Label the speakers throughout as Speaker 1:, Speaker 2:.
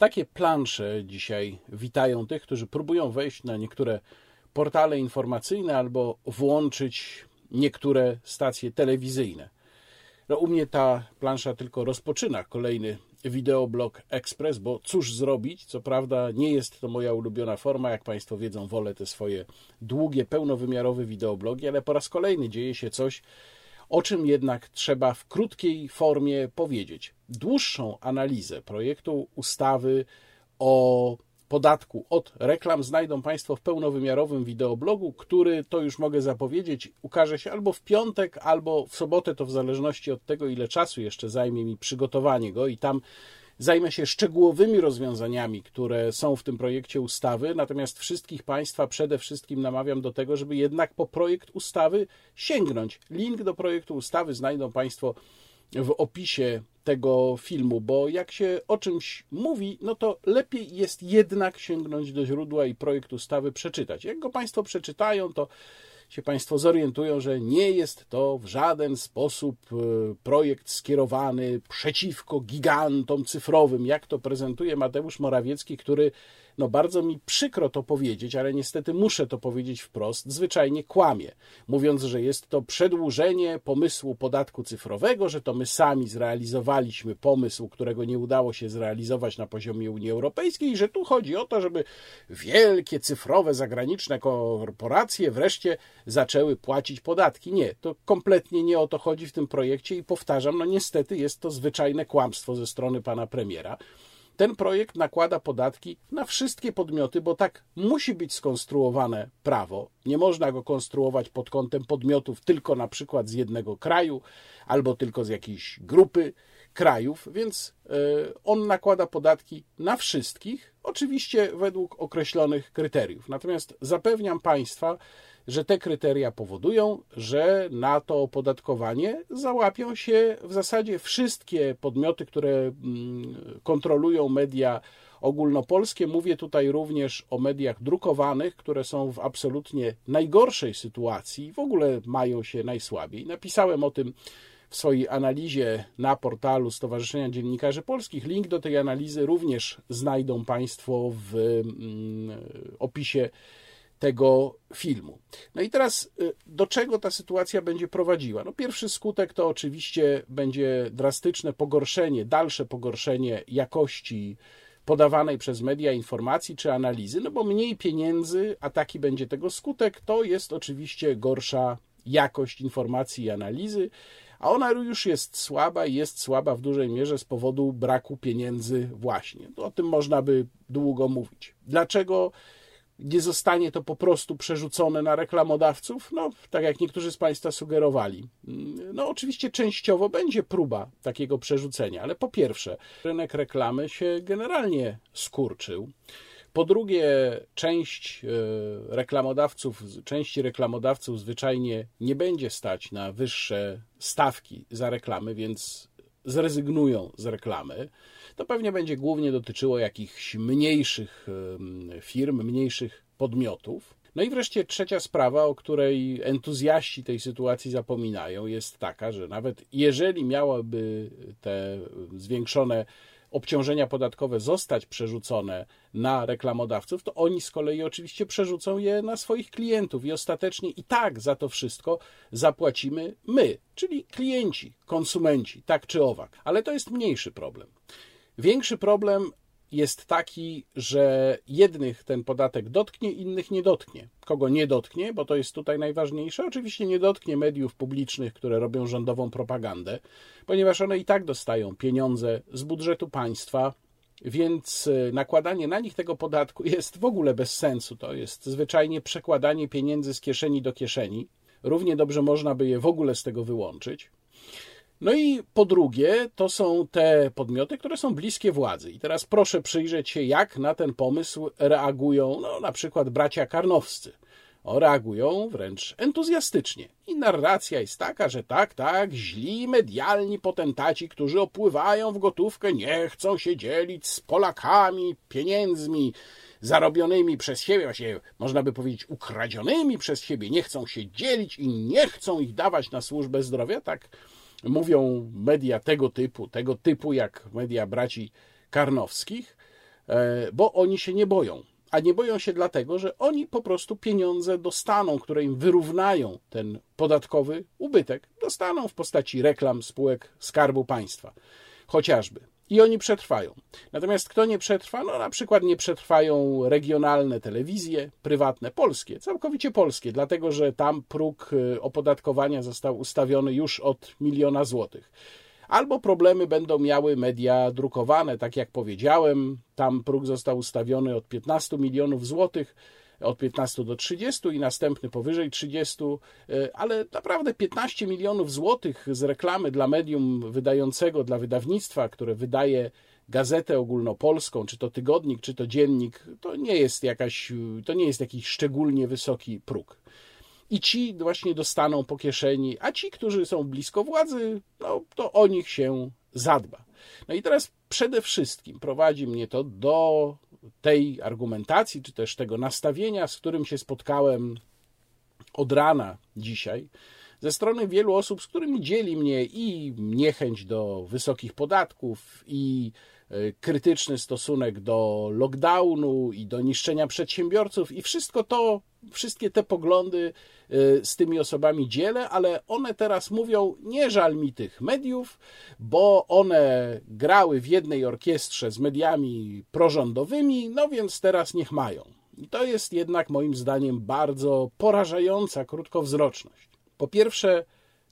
Speaker 1: Takie plansze dzisiaj witają tych, którzy próbują wejść na niektóre portale informacyjne albo włączyć niektóre stacje telewizyjne. No, u mnie ta plansza tylko rozpoczyna kolejny wideoblog Express, bo cóż zrobić? Co prawda nie jest to moja ulubiona forma, jak Państwo wiedzą, wolę te swoje długie, pełnowymiarowe wideoblogi, ale po raz kolejny dzieje się coś, o czym jednak trzeba w krótkiej formie powiedzieć. Dłuższą analizę projektu ustawy o podatku od reklam znajdą Państwo w pełnowymiarowym wideoblogu, który, to już mogę zapowiedzieć, ukaże się albo w piątek, albo w sobotę, to w zależności od tego, ile czasu jeszcze zajmie mi przygotowanie go i tam zajmę się szczegółowymi rozwiązaniami, które są w tym projekcie ustawy, natomiast wszystkich Państwa przede wszystkim namawiam do tego, żeby jednak po projekt ustawy sięgnąć. Link do projektu ustawy znajdą Państwo w opisie tego filmu, bo jak się o czymś mówi, no to lepiej jest jednak sięgnąć do źródła i projekt ustawy przeczytać. Jak go Państwo przeczytają, to się Państwo zorientują, że nie jest to w żaden sposób e, projekt skierowany przeciwko gigantom cyfrowym, jak to prezentuje Mateusz Morawiecki, który no bardzo mi przykro to powiedzieć, ale niestety muszę to powiedzieć wprost, zwyczajnie kłamie, mówiąc, że jest to przedłużenie pomysłu podatku cyfrowego, że to my sami zrealizowaliśmy pomysł, którego nie udało się zrealizować na poziomie Unii Europejskiej i że tu chodzi o to, żeby wielkie cyfrowe zagraniczne korporacje wreszcie zaczęły płacić podatki. Nie, to kompletnie nie o to chodzi w tym projekcie i powtarzam, no niestety jest to zwyczajne kłamstwo ze strony pana premiera. Ten projekt nakłada podatki na wszystkie podmioty, bo tak musi być skonstruowane prawo. Nie można go konstruować pod kątem podmiotów tylko na przykład z jednego kraju albo tylko z jakiejś grupy krajów, więc e, on nakłada podatki na wszystkich, oczywiście według określonych kryteriów. Natomiast zapewniam Państwa, że te kryteria powodują, że na to opodatkowanie załapią się w zasadzie wszystkie podmioty, które mm, kontrolują media ogólnopolskie. Mówię tutaj również o mediach drukowanych, które są w absolutnie najgorszej sytuacji, w ogóle mają się najsłabiej. Napisałem o tym w swojej analizie na portalu Stowarzyszenia Dziennikarzy Polskich. Link do tej analizy również znajdą Państwo w mm, opisie tego filmu. No i teraz y, do czego ta sytuacja będzie prowadziła? No pierwszy skutek to oczywiście będzie drastyczne pogorszenie, dalsze pogorszenie jakości podawanej przez media informacji czy analizy, no bo mniej pieniędzy, a taki będzie tego skutek, to jest oczywiście gorsza jakość informacji i analizy, a ona już jest słaba i jest słaba w dużej mierze z powodu braku pieniędzy właśnie. O tym można by długo mówić. Dlaczego nie zostanie to po prostu przerzucone na reklamodawców? No, tak jak niektórzy z Państwa sugerowali. No, oczywiście częściowo będzie próba takiego przerzucenia, ale po pierwsze, rynek reklamy się generalnie skurczył. Po drugie, część e, reklamodawców, części reklamodawców zwyczajnie nie będzie stać na wyższe stawki za reklamy, więc zrezygnują z reklamy. To pewnie będzie głównie dotyczyło jakichś mniejszych firm, mniejszych podmiotów. No i wreszcie trzecia sprawa, o której entuzjaści tej sytuacji zapominają, jest taka, że nawet jeżeli miałyby te zwiększone obciążenia podatkowe zostać przerzucone na reklamodawców, to oni z kolei oczywiście przerzucą je na swoich klientów i ostatecznie i tak za to wszystko zapłacimy my, czyli klienci, konsumenci, tak czy owak. Ale to jest mniejszy problem. Większy problem jest taki, że jednych ten podatek dotknie, innych nie dotknie. Kogo nie dotknie, bo to jest tutaj najważniejsze, oczywiście nie dotknie mediów publicznych, które robią rządową propagandę, ponieważ one i tak dostają pieniądze z budżetu państwa, więc e, nakładanie na nich tego podatku jest w ogóle bez sensu. To jest zwyczajnie przekładanie pieniędzy z kieszeni do kieszeni. Równie dobrze można by je w ogóle z tego wyłączyć. No i po drugie, to są te podmioty, które są bliskie władzy. I teraz proszę przyjrzeć się, jak na ten pomysł reagują no, na przykład bracia karnowscy. O, reagują wręcz entuzjastycznie. I narracja jest taka, że tak, tak, źli medialni potentaci, którzy opływają w gotówkę, nie chcą się dzielić z Polakami pieniędzmi zarobionymi przez siebie, właśnie można by powiedzieć ukradzionymi przez siebie, nie chcą się dzielić i nie chcą ich dawać na służbę zdrowia, tak mówią media tego typu, tego typu jak media braci Karnowskich. e, bo oni się nie boją. A nie boją się dlatego, że oni po prostu pieniądze dostaną, które im wyrównają ten podatkowy ubytek. Dostaną w postaci reklam spółek Skarbu Państwa, chociażby i oni przetrwają. Natomiast kto nie przetrwa? No na przykład nie przetrwają regionalne telewizje, prywatne, polskie, całkowicie polskie, dlatego że tam próg y, opodatkowania został ustawiony już od miliona złotych. Albo problemy będą miały media drukowane, tak jak powiedziałem, tam próg został ustawiony od 15 milionów złotych od 15 do 30 i następny powyżej 30, e, ale naprawdę 15 milionów złotych z reklamy dla medium wydającego, dla wydawnictwa, które wydaje gazetę ogólnopolską, czy to tygodnik, czy to dziennik, to nie jest jakaś, to nie jest jakiś szczególnie wysoki próg. I ci właśnie dostaną po kieszeni, a ci, którzy są blisko władzy, no to o nich się zadba. No i teraz przede wszystkim prowadzi mnie to do tej argumentacji, czy też tego nastawienia, z którym się spotkałem od rana dzisiaj, ze strony wielu osób, z którymi dzieli mnie i niechęć do wysokich podatków, i krytyczny stosunek do lockdownu i do niszczenia przedsiębiorców, i wszystko to, wszystkie te poglądy e, z tymi osobami dzielę, ale one teraz mówią: Nie żal mi tych mediów, bo one grały w jednej orkiestrze z mediami prorządowymi, no więc teraz niech mają. I to jest jednak moim zdaniem bardzo porażająca krótkowzroczność. Po pierwsze,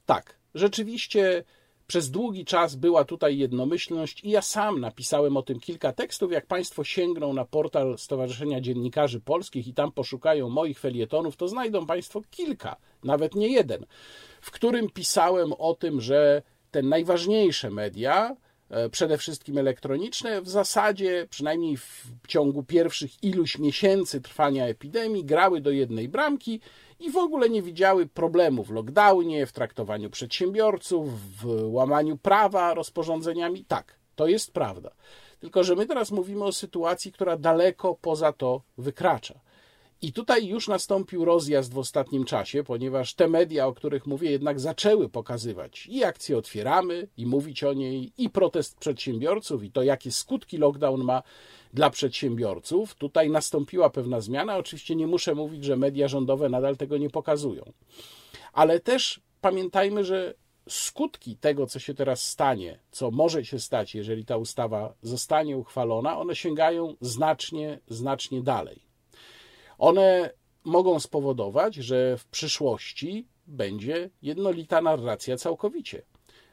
Speaker 1: tak, rzeczywiście przez długi czas była tutaj jednomyślność i ja sam napisałem o tym kilka tekstów. Jak Państwo sięgną na portal Stowarzyszenia Dziennikarzy Polskich i tam poszukają moich felietonów, to znajdą Państwo kilka, nawet nie jeden, w którym pisałem o tym, że te najważniejsze media, e, przede wszystkim elektroniczne, w zasadzie, przynajmniej w ciągu pierwszych iluś miesięcy trwania epidemii, grały do jednej bramki i w ogóle nie widziały problemu w lockdownie, w traktowaniu przedsiębiorców, w łamaniu prawa rozporządzeniami. Tak, to jest prawda. Tylko, że my teraz mówimy o sytuacji, która daleko poza to wykracza. I tutaj już nastąpił rozjazd w ostatnim czasie, ponieważ te media, o których mówię, jednak zaczęły pokazywać i akcję otwieramy, i mówić o niej, i protest przedsiębiorców, i to, jakie skutki lockdown ma dla przedsiębiorców. Tutaj nastąpiła pewna zmiana. Oczywiście nie muszę mówić, że media rządowe nadal tego nie pokazują. Ale też pamiętajmy, że skutki tego, co się teraz stanie, co może się stać, jeżeli ta ustawa zostanie uchwalona, one sięgają znacznie, znacznie dalej. One mogą spowodować, że w przyszłości będzie jednolita narracja całkowicie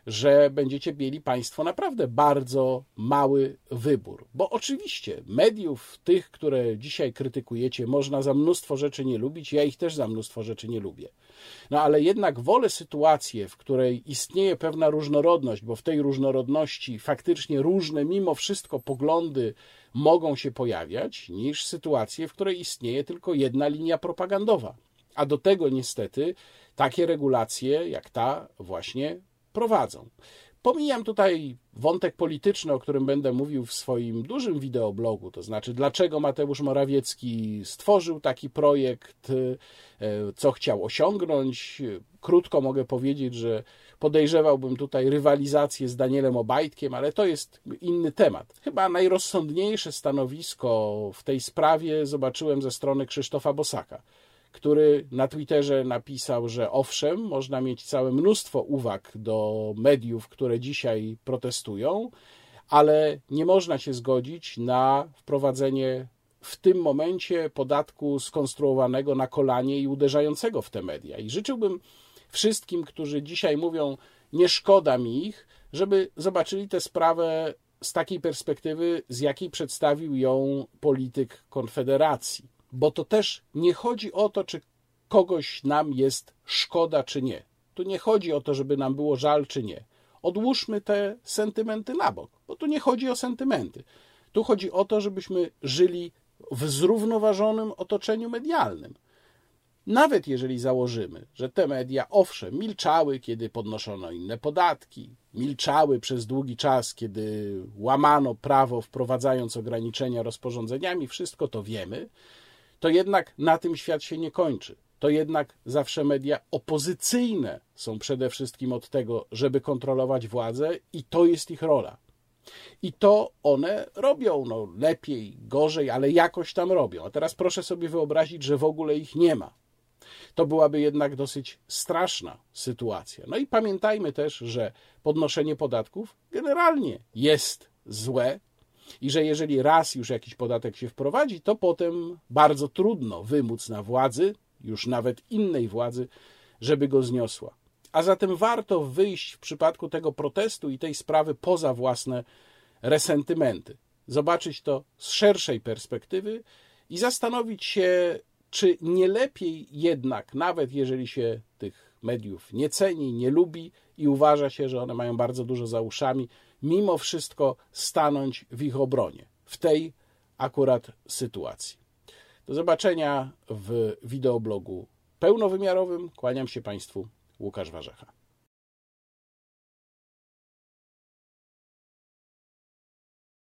Speaker 1: że będziecie mieli Państwo naprawdę bardzo mały wybór. Bo oczywiście mediów, tych, które dzisiaj krytykujecie, można za mnóstwo rzeczy nie lubić. Ja ich też za mnóstwo rzeczy nie lubię. No ale jednak wolę sytuację, w której istnieje pewna różnorodność, bo w tej różnorodności faktycznie różne, mimo wszystko, poglądy mogą się pojawiać, niż sytuację, w której istnieje tylko jedna linia propagandowa. A do tego niestety takie regulacje jak ta właśnie prowadzą. Pomijam tutaj wątek polityczny, o którym będę mówił w swoim dużym wideoblogu, to znaczy dlaczego Mateusz Morawiecki stworzył taki projekt, e, co chciał osiągnąć. Krótko mogę powiedzieć, że podejrzewałbym tutaj rywalizację z Danielem Obajtkiem, ale to jest inny temat. Chyba najrozsądniejsze stanowisko w tej sprawie zobaczyłem ze strony Krzysztofa Bosaka który na Twitterze napisał, że owszem, można mieć całe mnóstwo uwag do mediów, które dzisiaj protestują, ale nie można się zgodzić na wprowadzenie w tym momencie podatku skonstruowanego na kolanie i uderzającego w te media. I życzyłbym wszystkim, którzy dzisiaj mówią, nie szkoda mi ich, żeby zobaczyli tę sprawę z takiej perspektywy, z jakiej przedstawił ją polityk Konfederacji bo to też nie chodzi o to, czy kogoś nam jest szkoda, czy nie. Tu nie chodzi o to, żeby nam było żal, czy nie. Odłóżmy te sentymenty na bok, bo tu nie chodzi o sentymenty. Tu chodzi o to, żebyśmy żyli w zrównoważonym otoczeniu medialnym. Nawet jeżeli założymy, że te media, owszem, milczały, kiedy podnoszono inne podatki, milczały przez długi czas, kiedy łamano prawo, wprowadzając ograniczenia rozporządzeniami, wszystko to wiemy, to jednak na tym świat się nie kończy. To jednak zawsze media opozycyjne są przede wszystkim od tego, żeby kontrolować władzę, i to jest ich rola. I to one robią, no lepiej, gorzej, ale jakoś tam robią. A teraz proszę sobie wyobrazić, że w ogóle ich nie ma. To byłaby jednak dosyć straszna sytuacja. No i pamiętajmy też, że podnoszenie podatków generalnie jest złe i że jeżeli raz już jakiś podatek się wprowadzi, to potem bardzo trudno wymóc na władzy, już nawet innej władzy, żeby go zniosła. A zatem warto wyjść w przypadku tego protestu i tej sprawy poza własne resentymenty, zobaczyć to z szerszej perspektywy i zastanowić się, czy nie lepiej jednak, nawet jeżeli się tych mediów nie ceni, nie lubi i uważa się, że one mają bardzo dużo za uszami, mimo wszystko stanąć w ich obronie, w tej akurat sytuacji. Do zobaczenia w wideoblogu pełnowymiarowym. Kłaniam się Państwu, Łukasz Warzecha.